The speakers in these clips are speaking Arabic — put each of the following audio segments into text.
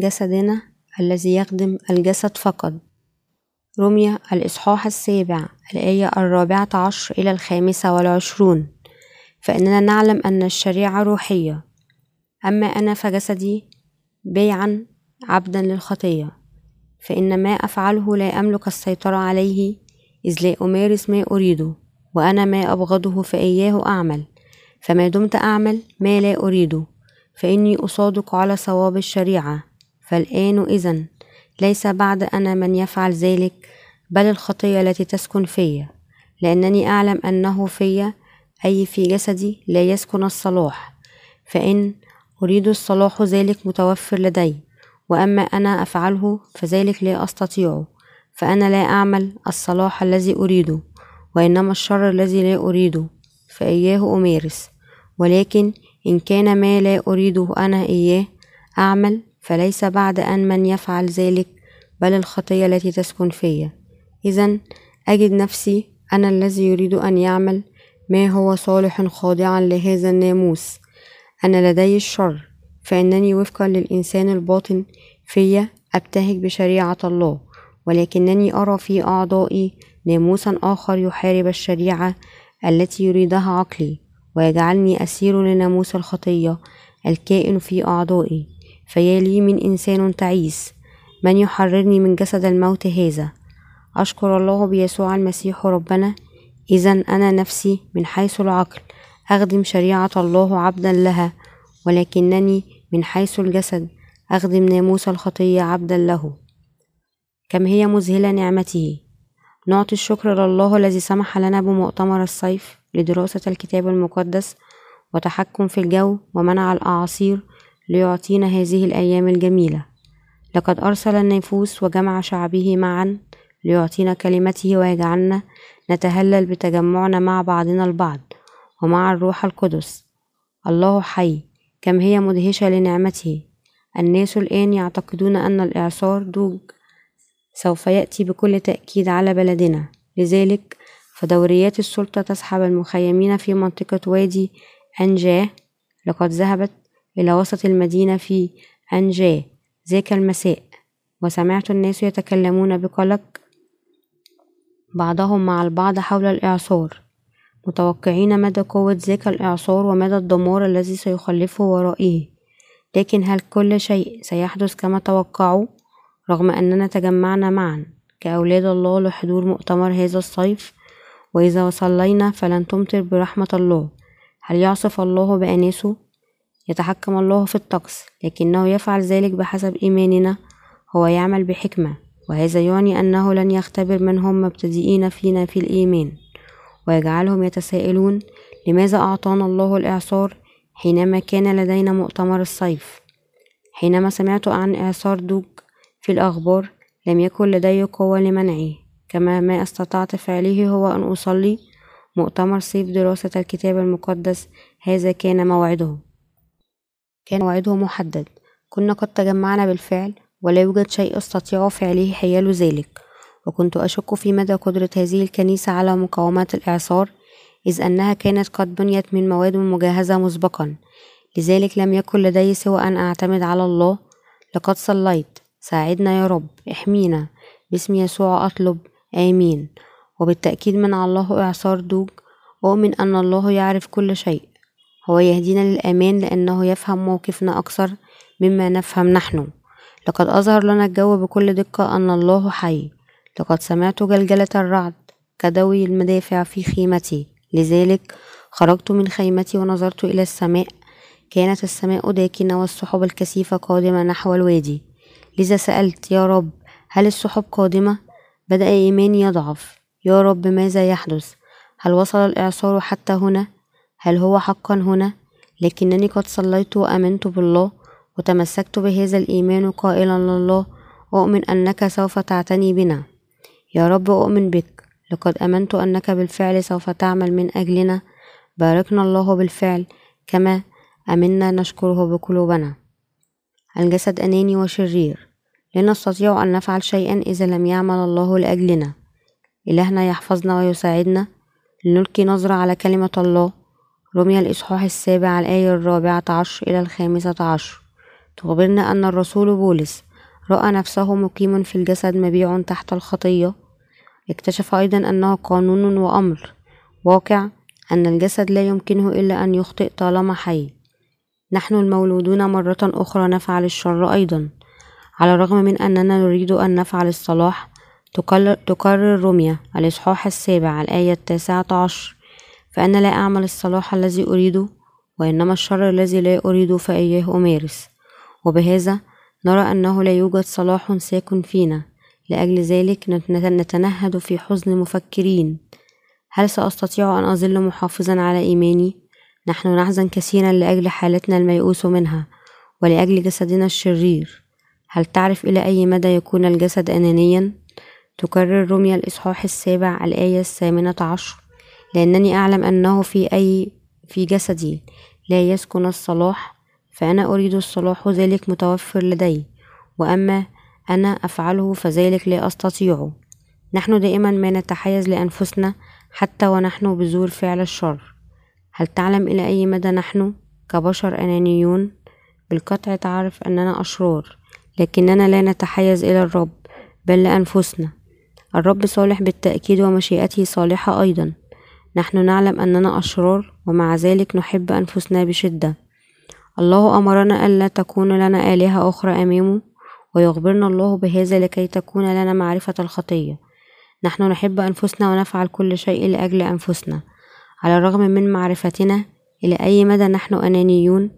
جسدنا الذي يخدم الجسد فقط. رمية الإصحاح السابع الآية الرابعة عشر إلى الخامسة والعشرون. فإننا نعلم أن الشريعة روحية. أما أنا فجسدي بيعا عبدا للخطية. فإن ما أفعله لا أملك السيطرة عليه إذ لا أمارس ما أريده وأنا ما أبغضه فإياه أعمل. فما دمت أعمل ما لا أريده فإني أصادق على صواب الشريعة. فالآن إذا ليس بعد أنا من يفعل ذلك بل الخطية التي تسكن في. لأنني أعلم أنه في أي في جسدي لا يسكن الصلاح فإن أريد الصلاح ذلك متوفر لدي وأما أنا أفعله فذلك لا أستطيع فأنا لا أعمل الصلاح الذي أريده وإنما الشر الذي لا أريده فإياه أمارس. ولكن إن كان ما لا أريده أنا إياه أعمل فليس بعد أن من يفعل ذلك بل الخطية التي تسكن في إذا أجد نفسي أنا الذي يريد أن يعمل ما هو صالح خاضعا لهذا الناموس؟ أنا لدي الشر فإنني وفقا للإنسان الباطن في أبتهج بشريعة الله ولكنني أرى في أعضائي ناموسا آخر يحارب الشريعة التي يريدها عقلي ويجعلني أسير لناموس الخطية الكائن في أعضائي. فيا لي من إنسان تعيس من يحررني من جسد الموت هذا. أشكر الله بيسوع المسيح ربنا إذا أنا نفسي من حيث العقل أخدم شريعة الله عبدا لها ولكنني من حيث الجسد أخدم ناموس الخطية عبدا له. كم هي مذهلة نعمته؟ نعطي الشكر لله الذي سمح لنا بمؤتمر الصيف لدراسة الكتاب المقدس وتحكم في الجو ومنع الأعاصير ليعطينا هذه الأيام الجميلة. لقد أرسل النفوس وجمع شعبه معا ليعطينا كلمته ويجعلنا نتهلل بتجمعنا مع بعضنا البعض ومع الروح القدس. الله حي كم هي مدهشة لنعمته. الناس الآن يعتقدون أن الإعصار دوج سوف يأتي بكل تأكيد على بلدنا. لذلك فدوريات السلطة تسحب المخيمين في منطقة وادي أنجاه. لقد ذهبت إلى وسط المدينة في أنجاه ذاك المساء. وسمعت الناس يتكلمون بقلق بعضهم مع البعض حول الإعصار متوقعين مدى قوة ذاك الإعصار ومدى الدمار الذي سيخلفه ورائه. لكن هل كل شيء سيحدث كما توقعوا؟ رغم أننا تجمعنا معا كأولاد الله لحضور مؤتمر هذا الصيف. وإذا وصلينا فلن تمطر برحمة الله. هل يعصف الله بأناسه؟ يتحكم الله في الطقس لكنه يفعل ذلك بحسب إيماننا. هو يعمل بحكمة وهذا يعني أنه لن يختبر من هم مبتدئين فينا في الإيمان ويجعلهم يتساءلون لماذا أعطانا الله الإعصار حينما كان لدينا مؤتمر الصيف؟ حينما سمعت عن إعصار دوج في الأخبار لم يكن لدي قوة لمنعه. كما ما استطعت فعله هو أن أصلي مؤتمر صيف دراسة الكتاب المقدس هذا كان موعده. كان موعده محدد. كنا قد تجمعنا بالفعل ولا يوجد شيء أستطيع فعله حيال ذلك. وكنت أشك في مدى قدرة هذه الكنيسة على مقاومة الإعصار إذ أنها كانت قد بنيت من مواد مجهزة مسبقا. لذلك لم يكن لدي سوى أن أعتمد على الله. لقد صليت. ساعدنا يا رب. احمينا. باسم يسوع أطلب. آمين. وبالتأكيد من الله إعصار دوج أؤمن أن الله يعرف كل شيء. هو يهدينا للأمان لأنه يفهم موقفنا أكثر مما نفهم نحن لقد أظهر لنا الجو بكل دقة أن الله حي لقد سمعت جلجلة الرعد كدوي المدافع في خيمتي لذلك خرجت من خيمتي ونظرت إلى السماء كانت السماء داكنة والسحب الكثيفة قادمة نحو الوادي لذا سألت يا رب هل السحب قادمة؟ بدأ إيماني يضعف يا رب ماذا يحدث؟ هل وصل الإعصار حتى هنا؟ هل هو حقا هنا؟ لكنني قد صليت وآمنت بالله وتمسكت بهذا الإيمان قائلا لله أؤمن أنك سوف تعتني بنا. يا رب أؤمن بك. لقد آمنت أنك بالفعل سوف تعمل من أجلنا. باركنا الله بالفعل كما أمنا نشكره بقلوبنا. الجسد أناني وشرير. لا نستطيع أن نفعل شيئا إذا لم يعمل الله لأجلنا. إلهنا يحفظنا ويساعدنا. لنلقي نظرة على كلمة الله. رمي الإصحاح السابع الآية الرابعة عشر إلى الخامسة عشر. تخبرنا أن الرسول بولس رأى نفسه مقيم في الجسد مبيع تحت الخطية. اكتشف أيضا أنه قانون وأمر. واقع أن الجسد لا يمكنه إلا أن يخطئ طالما حي. نحن المولودون مرة أخرى نفعل الشر أيضا. على الرغم من أننا نريد أن نفعل الصلاح تقرر رمية الإصحاح السابع الآية التاسعة عشر. فأنا لا أعمل الصلاح الذي أريده وإنما الشر الذي لا أريده فإياه أمارس. وبهذا نرى أنه لا يوجد صلاح ساكن فينا. لأجل ذلك نتنهد في حزن مفكرين. هل سأستطيع أن أظل محافظا على إيماني؟ نحن نحزن كثيرا لأجل حالتنا الميؤوس منها ولأجل جسدنا الشرير. هل تعرف إلى أي مدى يكون الجسد أنانيا؟ تكرر رمية الإصحاح السابع الآية الثامنة عشر. لأنني أعلم أنه في أي في جسدي لا يسكن الصلاح فأنا أريد الصلاح ذلك متوفر لدي وأما أنا أفعله فذلك لا أستطيعه نحن دائما ما نتحيز لأنفسنا حتى ونحن بزور فعل الشر. هل تعلم إلى أي مدى نحن كبشر أنانيون؟ بالقطع تعرف أننا أشرار لكننا لا نتحيز إلى الرب بل لأنفسنا. الرب صالح بالتأكيد ومشيئته صالحة أيضا. نحن نعلم أننا أشرار ومع ذلك نحب أنفسنا بشدة. الله أمرنا ألا تكون لنا آلهة أخرى أمامه ويخبرنا الله بهذا لكي تكون لنا معرفة الخطية. نحن نحب أنفسنا ونفعل كل شيء لأجل أنفسنا. على الرغم من معرفتنا إلى أي مدى نحن أنانيون؟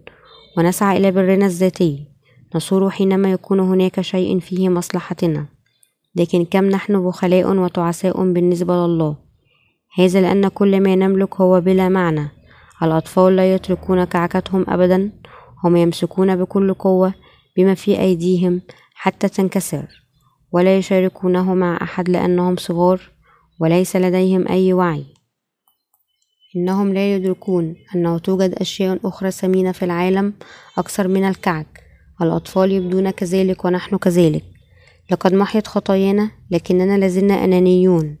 ونسعى إلى برنا الذاتي. نصور حينما يكون هناك شيء فيه مصلحتنا. لكن كم نحن بخلاء وتعساء بالنسبة لله؟ هذا لأن كل ما نملك هو بلا معنى. الأطفال لا يتركون كعكتهم أبدا هم يمسكون بكل قوة بما في أيديهم حتى تنكسر. ولا يشاركونه مع أحد لأنهم صغار وليس لديهم أي وعي. إنهم لا يدركون أنه توجد أشياء أخرى ثمينة في العالم أكثر من الكعك. الأطفال يبدون كذلك ونحن كذلك. لقد محيت خطايانا لكننا لازلنا أنانيون.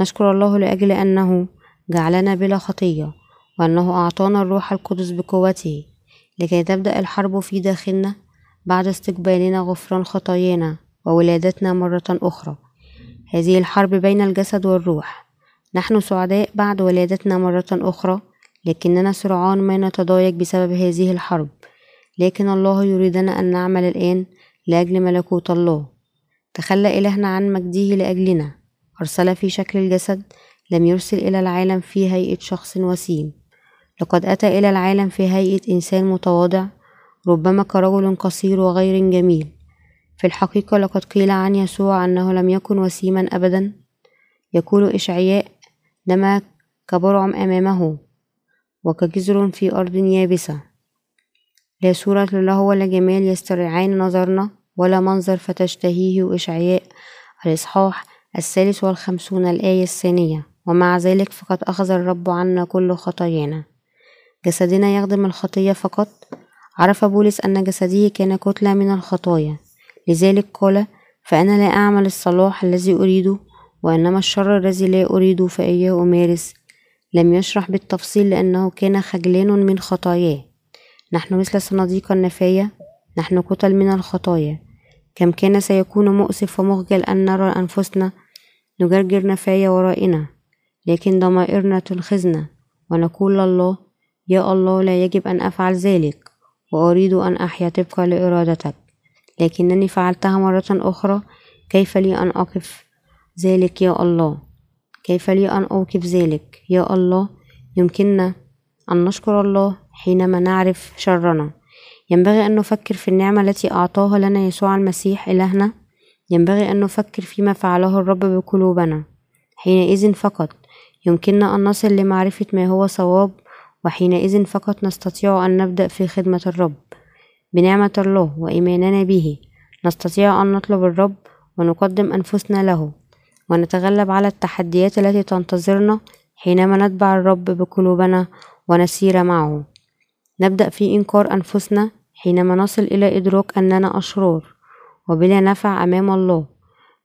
نشكر الله لأجل أنه جعلنا بلا خطية وأنه أعطانا الروح القدس بقوته لكي تبدأ الحرب في داخلنا بعد استقبالنا غفران خطايانا وولادتنا مرة أخرى. هذه الحرب بين الجسد والروح. نحن سعداء بعد ولادتنا مرة أخرى لكننا سرعان ما نتضايق بسبب هذه الحرب. لكن الله يريدنا أن نعمل الآن لأجل ملكوت الله. تخلى إلهنا عن مجده لأجلنا. أرسل في شكل الجسد لم يرسل إلى العالم في هيئة شخص وسيم. لقد أتى إلى العالم في هيئة إنسان متواضع ربما كرجل قصير وغير جميل. في الحقيقة لقد قيل عن يسوع أنه لم يكن وسيما أبدا. يقول إشعياء نما كبرعم أمامه وكجزر في أرض يابسة. لا صورة له ولا جمال يسترعان نظرنا ولا منظر فتشتهيه إشعياء. الإصحاح الثالث والخمسون الآية الثانية ومع ذلك فقد أخذ الرب عنا كل خطايانا. جسدنا يخدم الخطية فقط. عرف بولس أن جسده كان كتلة من الخطايا. لذلك قال فأنا لا أعمل الصلاح الذي أريده وإنما الشر الذي لا أريده فإياه أمارس لم يشرح بالتفصيل لأنه كان خجلان من خطاياه. نحن مثل صناديق النفاية نحن كتل من الخطايا. كم كان سيكون مؤسف ومخجل أن نرى أنفسنا نجرجر نفايا ورائنا لكن ضمائرنا تنخزنا ونقول لله يا الله لا يجب أن أفعل ذلك وأريد أن أحيا طبقا لإرادتك. لكنني فعلتها مرة أخرى كيف لي أن أقف ذلك يا الله؟ كيف لي أن أوقف ذلك يا الله؟ يمكننا أن نشكر الله حينما نعرف شرنا. ينبغي أن نفكر في النعمة التي أعطاها لنا يسوع المسيح إلهنا ينبغي أن نفكر فيما فعله الرب بقلوبنا. حينئذ فقط. يمكننا أن نصل لمعرفة ما هو صواب وحينئذ فقط نستطيع أن نبدأ في خدمة الرب. بنعمة الله وإيماننا به نستطيع أن نطلب الرب ونقدم أنفسنا له ونتغلب على التحديات التي تنتظرنا حينما نتبع الرب بقلوبنا ونسير معه. نبدأ في إنكار أنفسنا حينما نصل إلى إدراك أننا أشرار. وبلا نفع أمام الله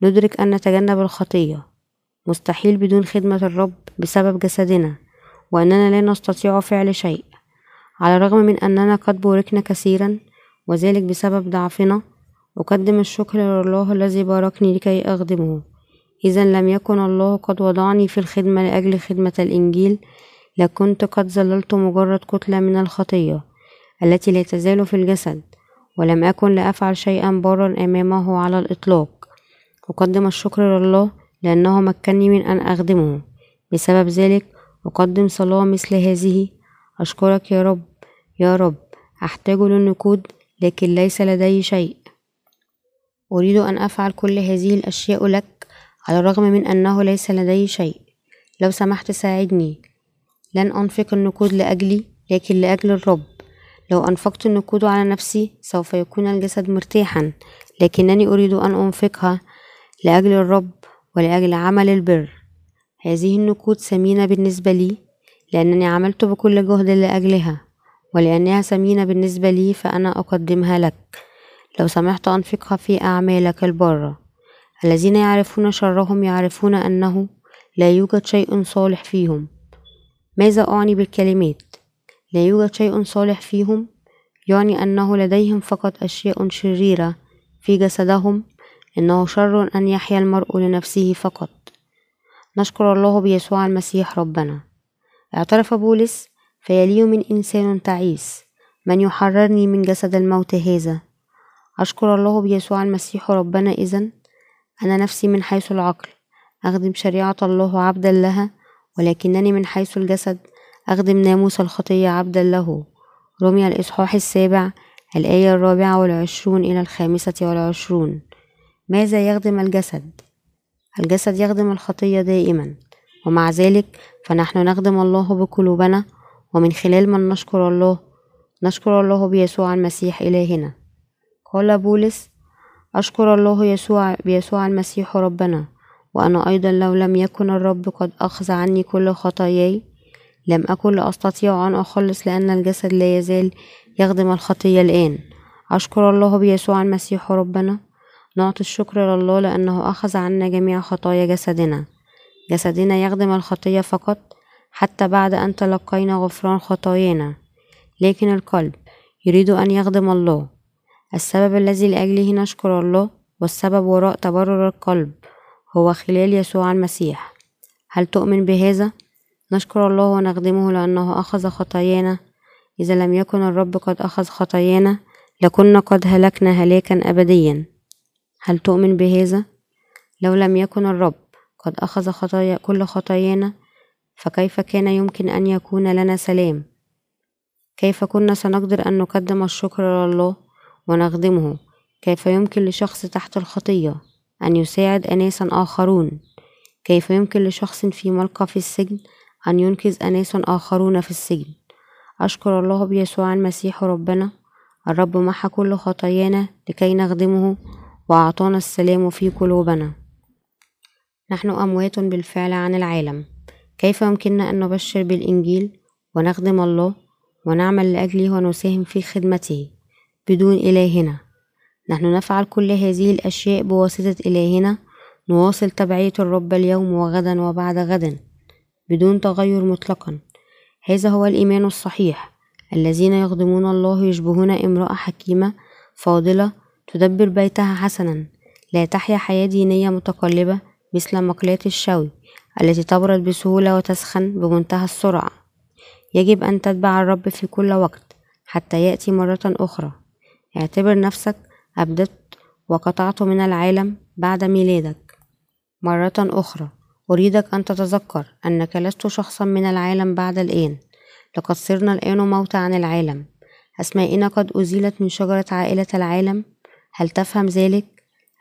ندرك أن نتجنب الخطية. مستحيل بدون خدمة الرب بسبب جسدنا وأننا لا نستطيع فعل شيء. على الرغم من أننا قد بوركنا كثيرا وذلك بسبب ضعفنا أقدم الشكر لله الذي باركني لكي أخدمه. إذا لم يكن الله قد وضعني في الخدمة لأجل خدمة الإنجيل لكنت قد ظللت مجرد كتلة من الخطية التي لا تزال في الجسد. ولم أكن لأفعل شيئا بارا أمامه على الإطلاق. أقدم الشكر لله لأنه مكنني من أن أخدمه. بسبب ذلك أقدم صلاة مثل هذه. أشكرك يا رب يا رب. أحتاج للنقود لكن ليس لدي شيء. أريد أن أفعل كل هذه الأشياء لك على الرغم من أنه ليس لدي شيء. لو سمحت ساعدني. لن أنفق النقود لأجلي لكن لأجل الرب. لو أنفقت النقود على نفسي سوف يكون الجسد مرتاحا لكنني أريد أن أنفقها لأجل الرب ولأجل عمل البر. هذه النقود ثمينة بالنسبة لي لأنني عملت بكل جهد لأجلها ولأنها ثمينة بالنسبة لي فأنا أقدمها لك. لو سمحت أنفقها في أعمالك البارة. الذين يعرفون شرهم يعرفون أنه لا يوجد شيء صالح فيهم. ماذا أعني بالكلمات؟ لا يوجد شيء صالح فيهم يعني أنه لديهم فقط أشياء شريرة في جسدهم إنه شر أن يحيا المرء لنفسه فقط. نشكر الله بيسوع المسيح ربنا. اعترف بولس فيلي من إنسان تعيس من يحررني من جسد الموت هذا. أشكر الله بيسوع المسيح ربنا إذن أنا نفسي من حيث العقل أخدم شريعة الله عبدا لها ولكنني من حيث الجسد. أخدم ناموس الخطية عبدا له. رمي الإصحاح السابع الآية الرابعة والعشرون إلى الخامسة والعشرون. ماذا يخدم الجسد؟ الجسد يخدم الخطية دائما ومع ذلك فنحن نخدم الله بقلوبنا ومن خلال من نشكر الله نشكر الله بيسوع المسيح إلهنا. قال بولس أشكر الله يسوع بيسوع المسيح ربنا وأنا أيضا لو لم يكن الرب قد أخذ عني كل خطاياي لم أكن لأستطيع أن أخلص لأن الجسد لا يزال يخدم الخطية الآن. أشكر الله بيسوع المسيح ربنا. نعطي الشكر لله لأنه أخذ عنا جميع خطايا جسدنا. جسدنا يخدم الخطية فقط حتى بعد أن تلقينا غفران خطايانا. لكن القلب يريد أن يخدم الله. السبب الذي لأجله نشكر الله والسبب وراء تبرر القلب هو خلال يسوع المسيح. هل تؤمن بهذا؟ نشكر الله ونخدمه لأنه أخذ خطايانا إذا لم يكن الرب قد أخذ خطايانا لكنا قد هلكنا هلاكا أبديا هل تؤمن بهذا؟ لو لم يكن الرب قد أخذ خطايا كل خطايانا فكيف كان يمكن أن يكون لنا سلام؟ كيف كنا سنقدر أن نقدم الشكر لله ونخدمه؟ كيف يمكن لشخص تحت الخطية أن يساعد أناسا آخرون؟ كيف يمكن لشخص في ملقى في السجن أن ينقذ أناس آخرون في السجن؟ أشكر الله بيسوع المسيح ربنا الرب محى كل خطايانا لكي نخدمه وأعطانا السلام في قلوبنا. نحن أموات بالفعل عن العالم. كيف يمكننا أن نبشر بالإنجيل ونخدم الله ونعمل لأجله ونساهم في خدمته؟ بدون إلهنا. نحن نفعل كل هذه الأشياء بواسطة إلهنا نواصل تبعية الرب اليوم وغدا وبعد غد بدون تغير مطلقا. هذا هو الإيمان الصحيح. الذين يخدمون الله يشبهون امرأة حكيمة فاضلة تدبر بيتها حسنا. لا تحيا حياة دينية متقلبة مثل مقلاة الشوي التي تبرد بسهولة وتسخن بمنتهى السرعة. يجب أن تتبع الرب في كل وقت حتى يأتي مرة أخرى. اعتبر نفسك أبدت وقطعت من العالم بعد ميلادك. مرة أخرى. أريدك أن تتذكر أنك لست شخصا من العالم بعد الآن. لقد صرنا الآن موتى عن العالم. أسمائنا قد أزيلت من شجرة عائلة العالم. هل تفهم ذلك؟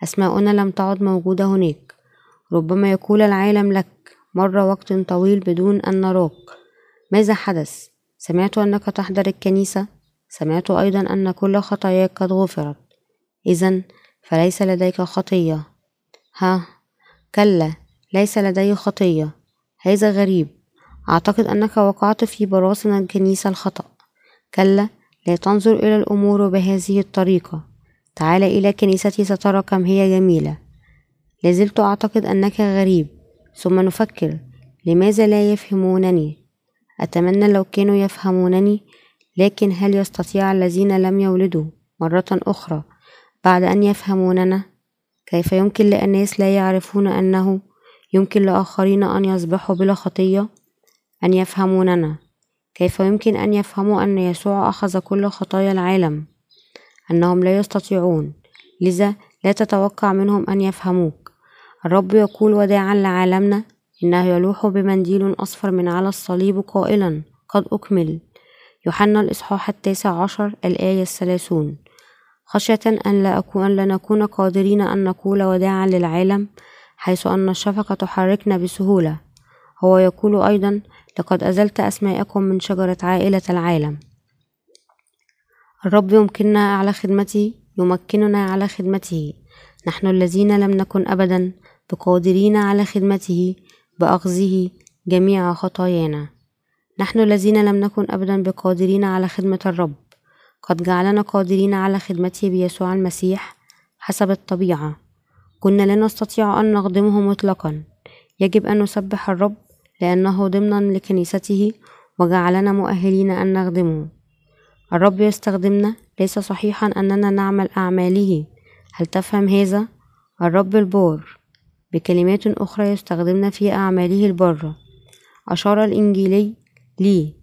أسماؤنا لم تعد موجودة هناك. ربما يقول العالم لك مر وقت طويل بدون أن نراك. ماذا حدث؟ سمعت أنك تحضر الكنيسة؟ سمعت أيضا أن كل خطاياك قد غفرت. إذا فليس لديك خطية. ها كلا. ليس لدي خطية. هذا غريب. أعتقد أنك وقعت في براثن الكنيسة الخطأ. كلا لا تنظر إلى الأمور بهذه الطريقة. تعال إلى كنيستي سترى كم هي جميلة. لازلت أعتقد أنك غريب. ثم نفكر. لماذا لا يفهمونني؟ أتمنى لو كانوا يفهمونني لكن هل يستطيع الذين لم يولدوا؟ مرة أخرى. بعد أن يفهموننا كيف يمكن لأناس لا يعرفون أنه يمكن لآخرين أن يصبحوا بلا خطية؟ أن يفهموننا كيف يمكن أن يفهموا أن يسوع أخذ كل خطايا العالم؟ أنهم لا يستطيعون. لذا لا تتوقع منهم أن يفهموك. الرب يقول وداعا لعالمنا إنه يلوح بمنديل أصفر من على الصليب قائلا قد أكمل. يوحنا الإصحاح التاسع عشر الآية الثلاثون. خشية أن لا أكون لا نكون قادرين أن نقول وداعا للعالم حيث أن الشفقة تحركنا بسهولة. هو يقول أيضا لقد أزلت أسماءكم من شجرة عائلة العالم. الرب يمكننا على خدمته يمكننا على خدمته. نحن الذين لم نكن أبدا بقادرين على خدمته بأخذه جميع خطايانا. نحن الذين لم نكن أبدا بقادرين على خدمة الرب. قد جعلنا قادرين على خدمته بيسوع المسيح حسب الطبيعة. كنا لا نستطيع أن نخدمه مطلقا. يجب أن نسبح الرب لأنه ضمنا لكنيسته وجعلنا مؤهلين أن نخدمه. الرب يستخدمنا. ليس صحيحا أننا نعمل أعماله. هل تفهم هذا؟ الرب البار بكلمات أخرى يستخدمنا في أعماله البرة. أشار الإنجيلي لي.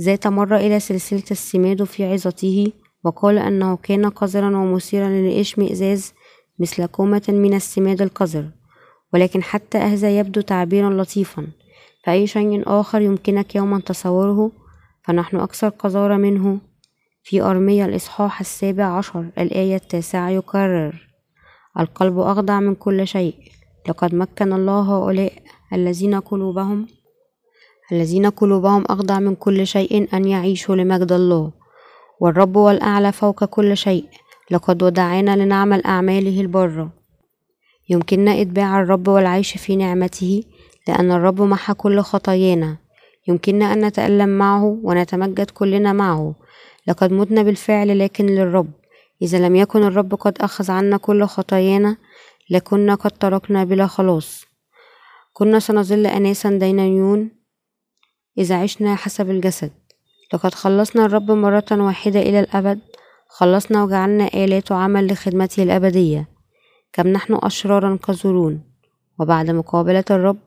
ذات مرة إلى سلسلة السماد في عظته وقال أنه كان قذرا ومثيرا للإشمئزاز مثل كومة من السماد القذر ولكن حتى هذا يبدو تعبيرا لطيفا. فأي شيء آخر يمكنك يوما تصوره فنحن أكثر قذارة منه. في أرمية الإصحاح السابع عشر الآية التاسعة يكرر القلب أخضع من كل شيء. لقد مكن الله هؤلاء الذين قلوبهم الذين قلوبهم أخضع من كل شيء أن يعيشوا لمجد الله. والرب والأعلى فوق كل شيء. لقد ودعانا لنعمل أعماله البرة يمكننا إتباع الرب والعيش في نعمته لأن الرب محى كل خطايانا. يمكننا أن نتألم معه ونتمجد كلنا معه. لقد متنا بالفعل لكن للرب. إذا لم يكن الرب قد أخذ عنا كل خطايانا لكنا قد تركنا بلا خلاص. كنا سنظل أناسا دينيون إذا عشنا حسب الجسد. لقد خلصنا الرب مرة واحدة إلى الأبد خلصنا وجعلنا آلات عمل لخدمته الأبدية كم نحن أشرارا كزرون وبعد مقابلة الرب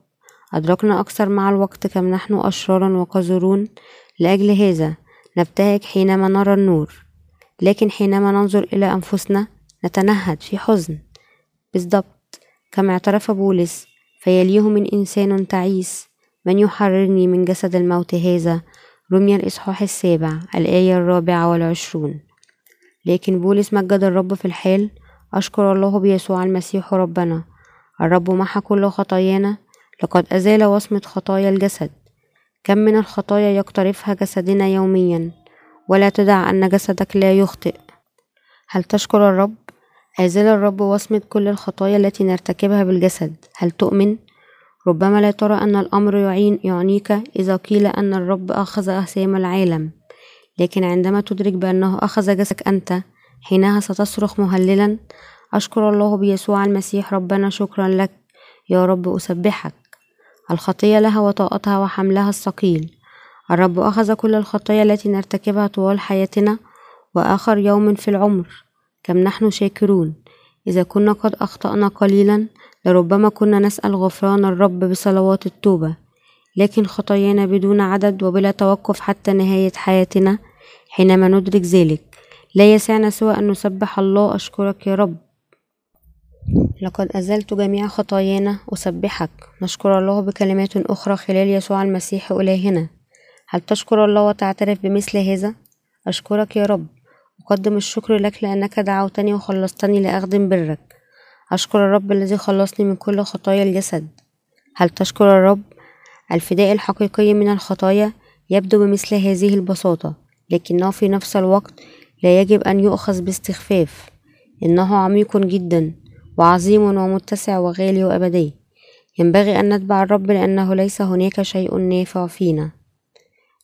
أدركنا أكثر مع الوقت كم نحن أشرارا وقذرون. لأجل هذا نبتهج حينما نرى النور. لكن حينما ننظر إلى أنفسنا نتنهد في حزن. بالضبط كما اعترف بولس فيليه من إنسان تعيس. من يحررني من جسد الموت هذا؟ رمي الإصحاح السابع الآية الرابعة والعشرون. لكن بولس مجد الرب في الحال. أشكر الله بيسوع المسيح ربنا. الرب محى كل خطايانا. لقد أزال وصمة خطايا الجسد. كم من الخطايا يقترفها جسدنا يوميا. ولا تدع أن جسدك لا يخطئ. هل تشكر الرب؟ أزال الرب وصمة كل الخطايا التي نرتكبها بالجسد. هل تؤمن؟ ربما لا ترى أن الأمر يعين يعنيك إذا قيل أن الرب أخذ أهسام العالم. لكن عندما تدرك بأنه أخذ جسدك أنت حينها ستصرخ مهللا أشكر الله بيسوع المسيح ربنا شكرا لك يا رب أسبحك. الخطية لها وطاقتها وحملها الثقيل. الرب أخذ كل الخطايا التي نرتكبها طوال حياتنا وآخر يوم في العمر. كم نحن شاكرون. إذا كنا قد أخطأنا قليلا لربما كنا نسأل غفران الرب بصلوات التوبة. لكن خطايانا بدون عدد وبلا توقف حتى نهاية حياتنا حينما ندرك ذلك. لا يسعنا سوى أن نسبح الله. أشكرك يا رب. لقد أزلت جميع خطايانا. أسبحك. نشكر الله بكلمات أخرى خلال يسوع المسيح إلهنا. هل تشكر الله وتعترف بمثل هذا؟ أشكرك يا رب. أقدم الشكر لك لأنك دعوتني وخلصتني لأخدم برك. أشكر الرب الذي خلصني من كل خطايا الجسد. هل تشكر الرب؟ الفداء الحقيقي من الخطايا يبدو بمثل هذه البساطة لكنه في نفس الوقت لا يجب أن يؤخذ باستخفاف. إنه عميق جدا وعظيم ومتسع وغالي وأبدي ينبغي أن نتبع الرب لأنه ليس هناك شيء نافع فينا.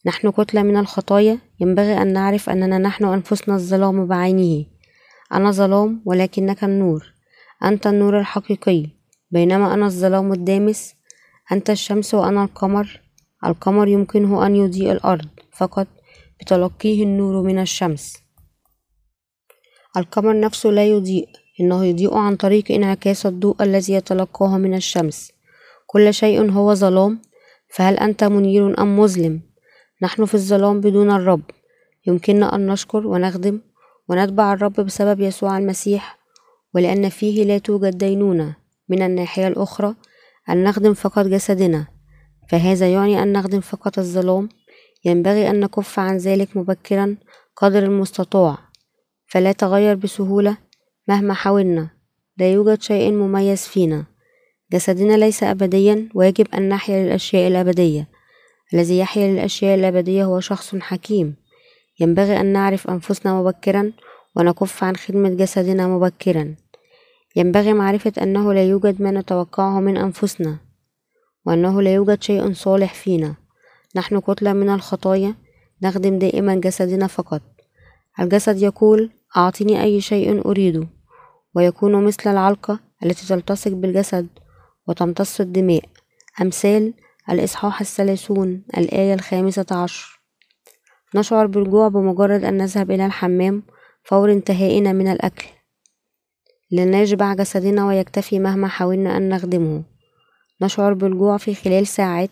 نحن كتلة من الخطايا ينبغي أن نعرف أننا نحن أنفسنا الظلام بعينه. أنا ظلام ولكنك النور. أنت النور الحقيقي. بينما أنا الظلام الدامس أنت الشمس وأنا القمر. القمر يمكنه أن يضيء الأرض فقط بتلقيه النور من الشمس. القمر نفسه لا يضيء إنه يضيء عن طريق انعكاس الضوء الذي يتلقاه من الشمس. كل شيء هو ظلام فهل أنت منير أم مظلم؟ نحن في الظلام بدون الرب. يمكننا أن نشكر ونخدم ونتبع الرب بسبب يسوع المسيح ولأن فيه لا توجد دينونة. من الناحية الأخرى أن نخدم فقط جسدنا فهذا يعني أن نخدم فقط الظلام؟ ينبغي أن نكف عن ذلك مبكرا قدر المستطاع. فلا تغير بسهولة مهما حاولنا. لا يوجد شيء مميز فينا. جسدنا ليس أبديا ويجب أن نحيا للأشياء الأبدية. الذي يحيا للأشياء الأبدية هو شخص حكيم. ينبغي أن نعرف أنفسنا مبكرا ونكف عن خدمة جسدنا مبكرا. ينبغي معرفة أنه لا يوجد ما نتوقعه من أنفسنا وأنه لا يوجد شيء صالح فينا. نحن كتلة من الخطايا نخدم دائما جسدنا فقط. الجسد يقول أعطني أي شيء أريده. ويكون مثل العلقة التي تلتصق بالجسد وتمتص الدماء. أمثال الإصحاح الثلاثون الآية الخامسة عشر. نشعر بالجوع بمجرد أن نذهب إلى الحمام فور انتهائنا من الأكل. لن يشبع جسدنا ويكتفي مهما حاولنا أن نخدمه. نشعر بالجوع في خلال ساعات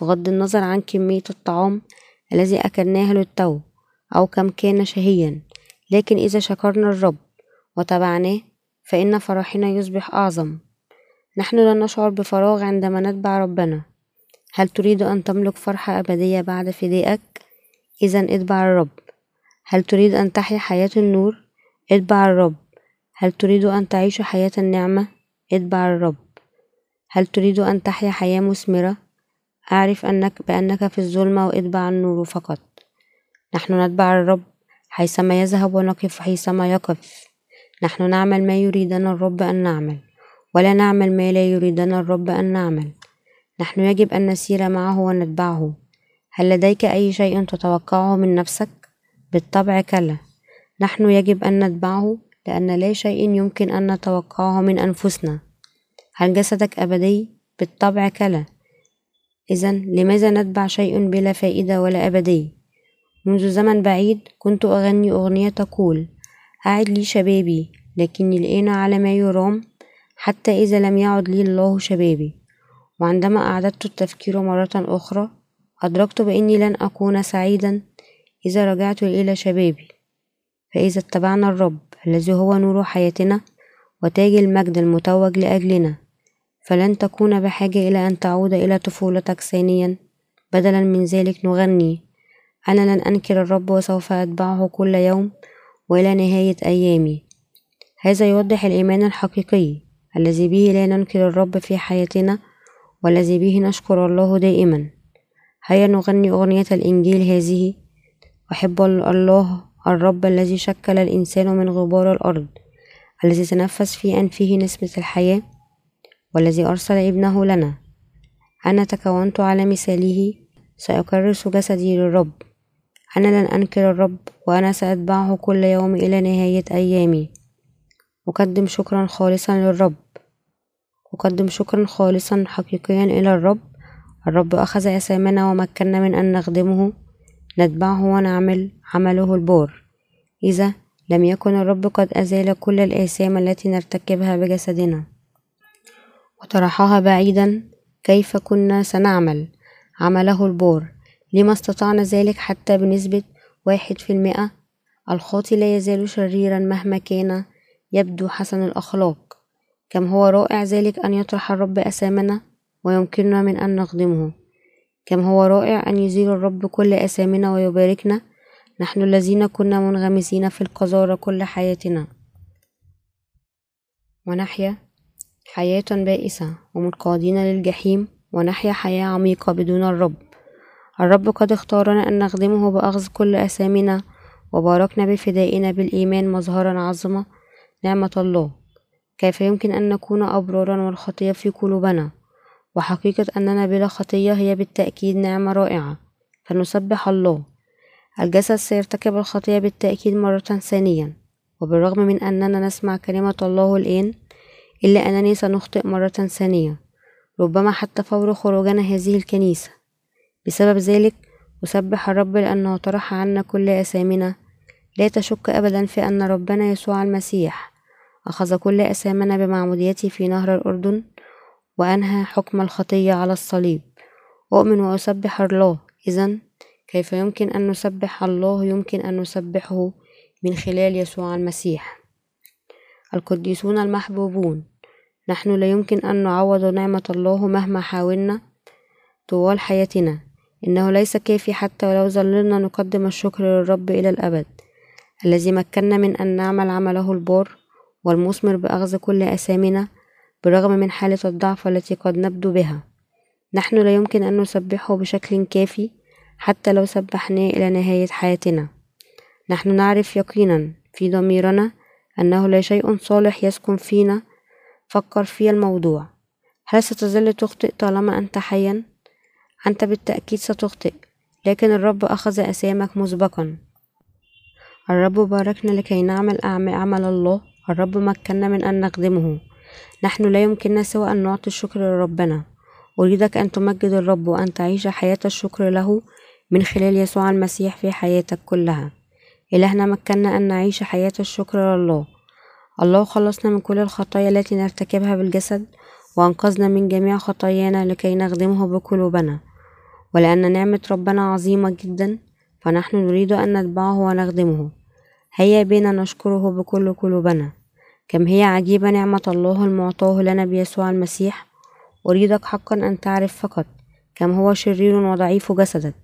بغض النظر عن كمية الطعام الذي أكلناه للتو أو كم كان شهيا. لكن إذا شكرنا الرب وتبعناه فإن فرحنا يصبح أعظم. نحن لا نشعر بفراغ عندما نتبع ربنا. هل تريد أن تملك فرحة أبدية بعد فدائك؟ إذا اتبع الرب. هل تريد أن تحيا حياة النور؟ اتبع الرب. هل تريد أن تعيش حياة النعمة؟ اتبع الرب هل تريد أن تحيا حياة مثمرة؟ أعرف أنك بأنك في الظلمة واتبع النور فقط نحن نتبع الرب حيثما يذهب ونقف حيثما يقف نحن نعمل ما يريدنا الرب أن نعمل ولا نعمل ما لا يريدنا الرب أن نعمل نحن يجب أن نسير معه ونتبعه هل لديك أي شيء تتوقعه من نفسك؟ بالطبع كلا نحن يجب أن نتبعه لأن لا شيء يمكن أن نتوقعه من أنفسنا هل جسدك أبدي؟ بالطبع كلا إذا لماذا نتبع شيء بلا فائدة ولا أبدي؟ منذ زمن بعيد كنت أغني أغنية تقول أعد لي شبابي لكني الآن على ما يرام حتى إذا لم يعد لي الله شبابي وعندما أعددت التفكير مرة أخرى أدركت بأني لن أكون سعيدا إذا رجعت إلى شبابي فإذا اتبعنا الرب الذي هو نور حياتنا وتاج المجد المتوج لأجلنا فلن تكون بحاجة إلى أن تعود إلى طفولتك ثانيا. بدلا من ذلك نغني. أنا لن أنكر الرب وسوف أتبعه كل يوم وإلى نهاية أيامي. هذا يوضح الإيمان الحقيقي الذي به لا ننكر الرب في حياتنا والذي به نشكر الله دائما. هيا نغني أغنية الإنجيل هذه. أحب الله الرب الذي شكل الإنسان من غبار الأرض الذي تنفس في أنفه نسمة الحياة والذي أرسل ابنه لنا. أنا تكونت على مثاله سأكرس جسدي للرب. أنا لن أنكر الرب وأنا سأتبعه كل يوم إلى نهاية أيامي. أقدم شكرا خالصا للرب. أقدم شكرا خالصا حقيقيا إلى الرب. الرب أخذ أسامنا ومكننا من أن نخدمه نتبعه ونعمل. عمله البار إذا لم يكن الرب قد أزال كل الآثام التي نرتكبها بجسدنا. وطرحها بعيدا كيف كنا سنعمل. عمله البار لما استطعنا ذلك حتى بنسبة واحد في المئة. الخاطي لا يزال شريرا مهما كان يبدو حسن الأخلاق. كم هو رائع ذلك أن يطرح الرب أسامنا ويمكننا من أن نخدمه. كم هو رائع أن يزيل الرب كل أسامنا ويباركنا نحن الذين كنا منغمسين في القذارة كل حياتنا. ونحيا حياة بائسة ومنقادين للجحيم ونحيا حياة عميقة بدون الرب. الرب قد اختارنا أن نخدمه بأخذ كل أسامنا وباركنا بفدائنا بالإيمان مظهرا عظمة نعمة الله. كيف يمكن أن نكون أبرارا والخطية في قلوبنا؟ وحقيقة أننا بلا خطية هي بالتأكيد نعمة رائعة. فنسبح الله. الجسد سيرتكب الخطية بالتأكيد مرة ثانية وبالرغم من أننا نسمع كلمة الله الآن إلا أنني سنخطئ مرة ثانية ربما حتى فور خروجنا هذه الكنيسة. بسبب ذلك أسبح الرب لأنه طرح عنا كل أثامنا لا تشك أبدا في أن ربنا يسوع المسيح أخذ كل أثامنا بمعموديته في نهر الأردن وأنهى حكم الخطية على الصليب. أؤمن وأسبح الله. إذا كيف يمكن أن نسبح الله يمكن أن نسبحه من خلال يسوع المسيح. القديسون المحبوبون نحن لا يمكن أن نعوض نعمة الله مهما حاولنا طوال حياتنا. إنه ليس كافي حتى ولو ظللنا نقدم الشكر للرب إلى الأبد الذي مكننا من أن نعمل عمله البار والمثمر بأخذ كل أثامنا بالرغم من حالة الضعف التي قد نبدو بها. نحن لا يمكن أن نسبحه بشكل كافي حتى لو سبحناه إلى نهاية حياتنا. نحن نعرف يقينا في ضميرنا أنه لا شيء صالح يسكن فينا. فكر في الموضوع. هل ستظل تخطئ طالما أنت حيا؟ أنت بالتأكيد ستخطئ لكن الرب أخذ أسامك مسبقا. الرب باركنا لكي نعمل أعمال الله. الرب مكننا من أن نخدمه. نحن لا يمكننا سوى أن نعطي الشكر لربنا. أريدك أن تمجد الرب وأن تعيش حياة الشكر له من خلال يسوع المسيح في حياتك كلها. إلهنا مكننا أن نعيش حياة الشكر لله. الله خلصنا من كل الخطايا التي نرتكبها بالجسد وأنقذنا من جميع خطايانا لكي نخدمه بقلوبنا. ولأن نعمة ربنا عظيمة جدا فنحن نريد أن نتبعه ونخدمه. هيا بنا نشكره بكل قلوبنا. كم هي عجيبة نعمة الله المعطاه لنا بيسوع المسيح أريدك حقا أن تعرف فقط كم هو شرير وضعيف جسدك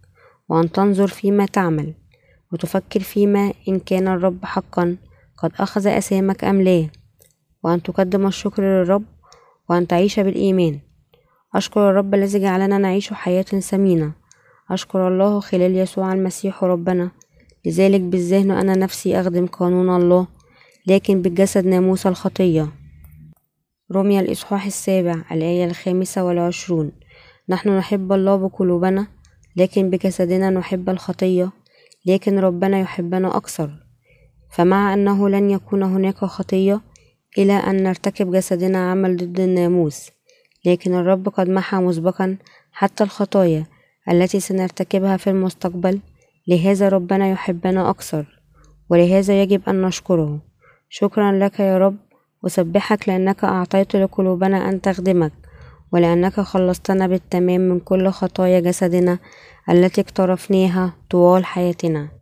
وأن تنظر فيما تعمل وتفكر فيما إن كان الرب حقا قد أخذ أسامك أم لا وأن تقدم الشكر للرب وأن تعيش بالإيمان. أشكر الرب الذي جعلنا نعيش حياة ثمينة أشكر الله خلال يسوع المسيح ربنا. لذلك بالذهن أنا نفسي أخدم قانون الله لكن بالجسد ناموس الخطية. رمي الإصحاح السابع الآية الخامسة والعشرون. نحن نحب الله بقلوبنا لكن بجسدنا نحب الخطية لكن ربنا يحبنا أكثر. فمع أنه لن يكون هناك خطية إلى أن نرتكب جسدنا عمل ضد الناموس. لكن الرب قد محى مسبقا حتى الخطايا التي سنرتكبها في المستقبل لهذا ربنا يحبنا أكثر ولهذا يجب أن نشكره. شكرا لك يا رب أسبحك لأنك أعطيت لقلوبنا أن تخدمك ولأنك خلصتنا بالتمام من كل خطايا جسدنا التي اقترفناها طوال حياتنا.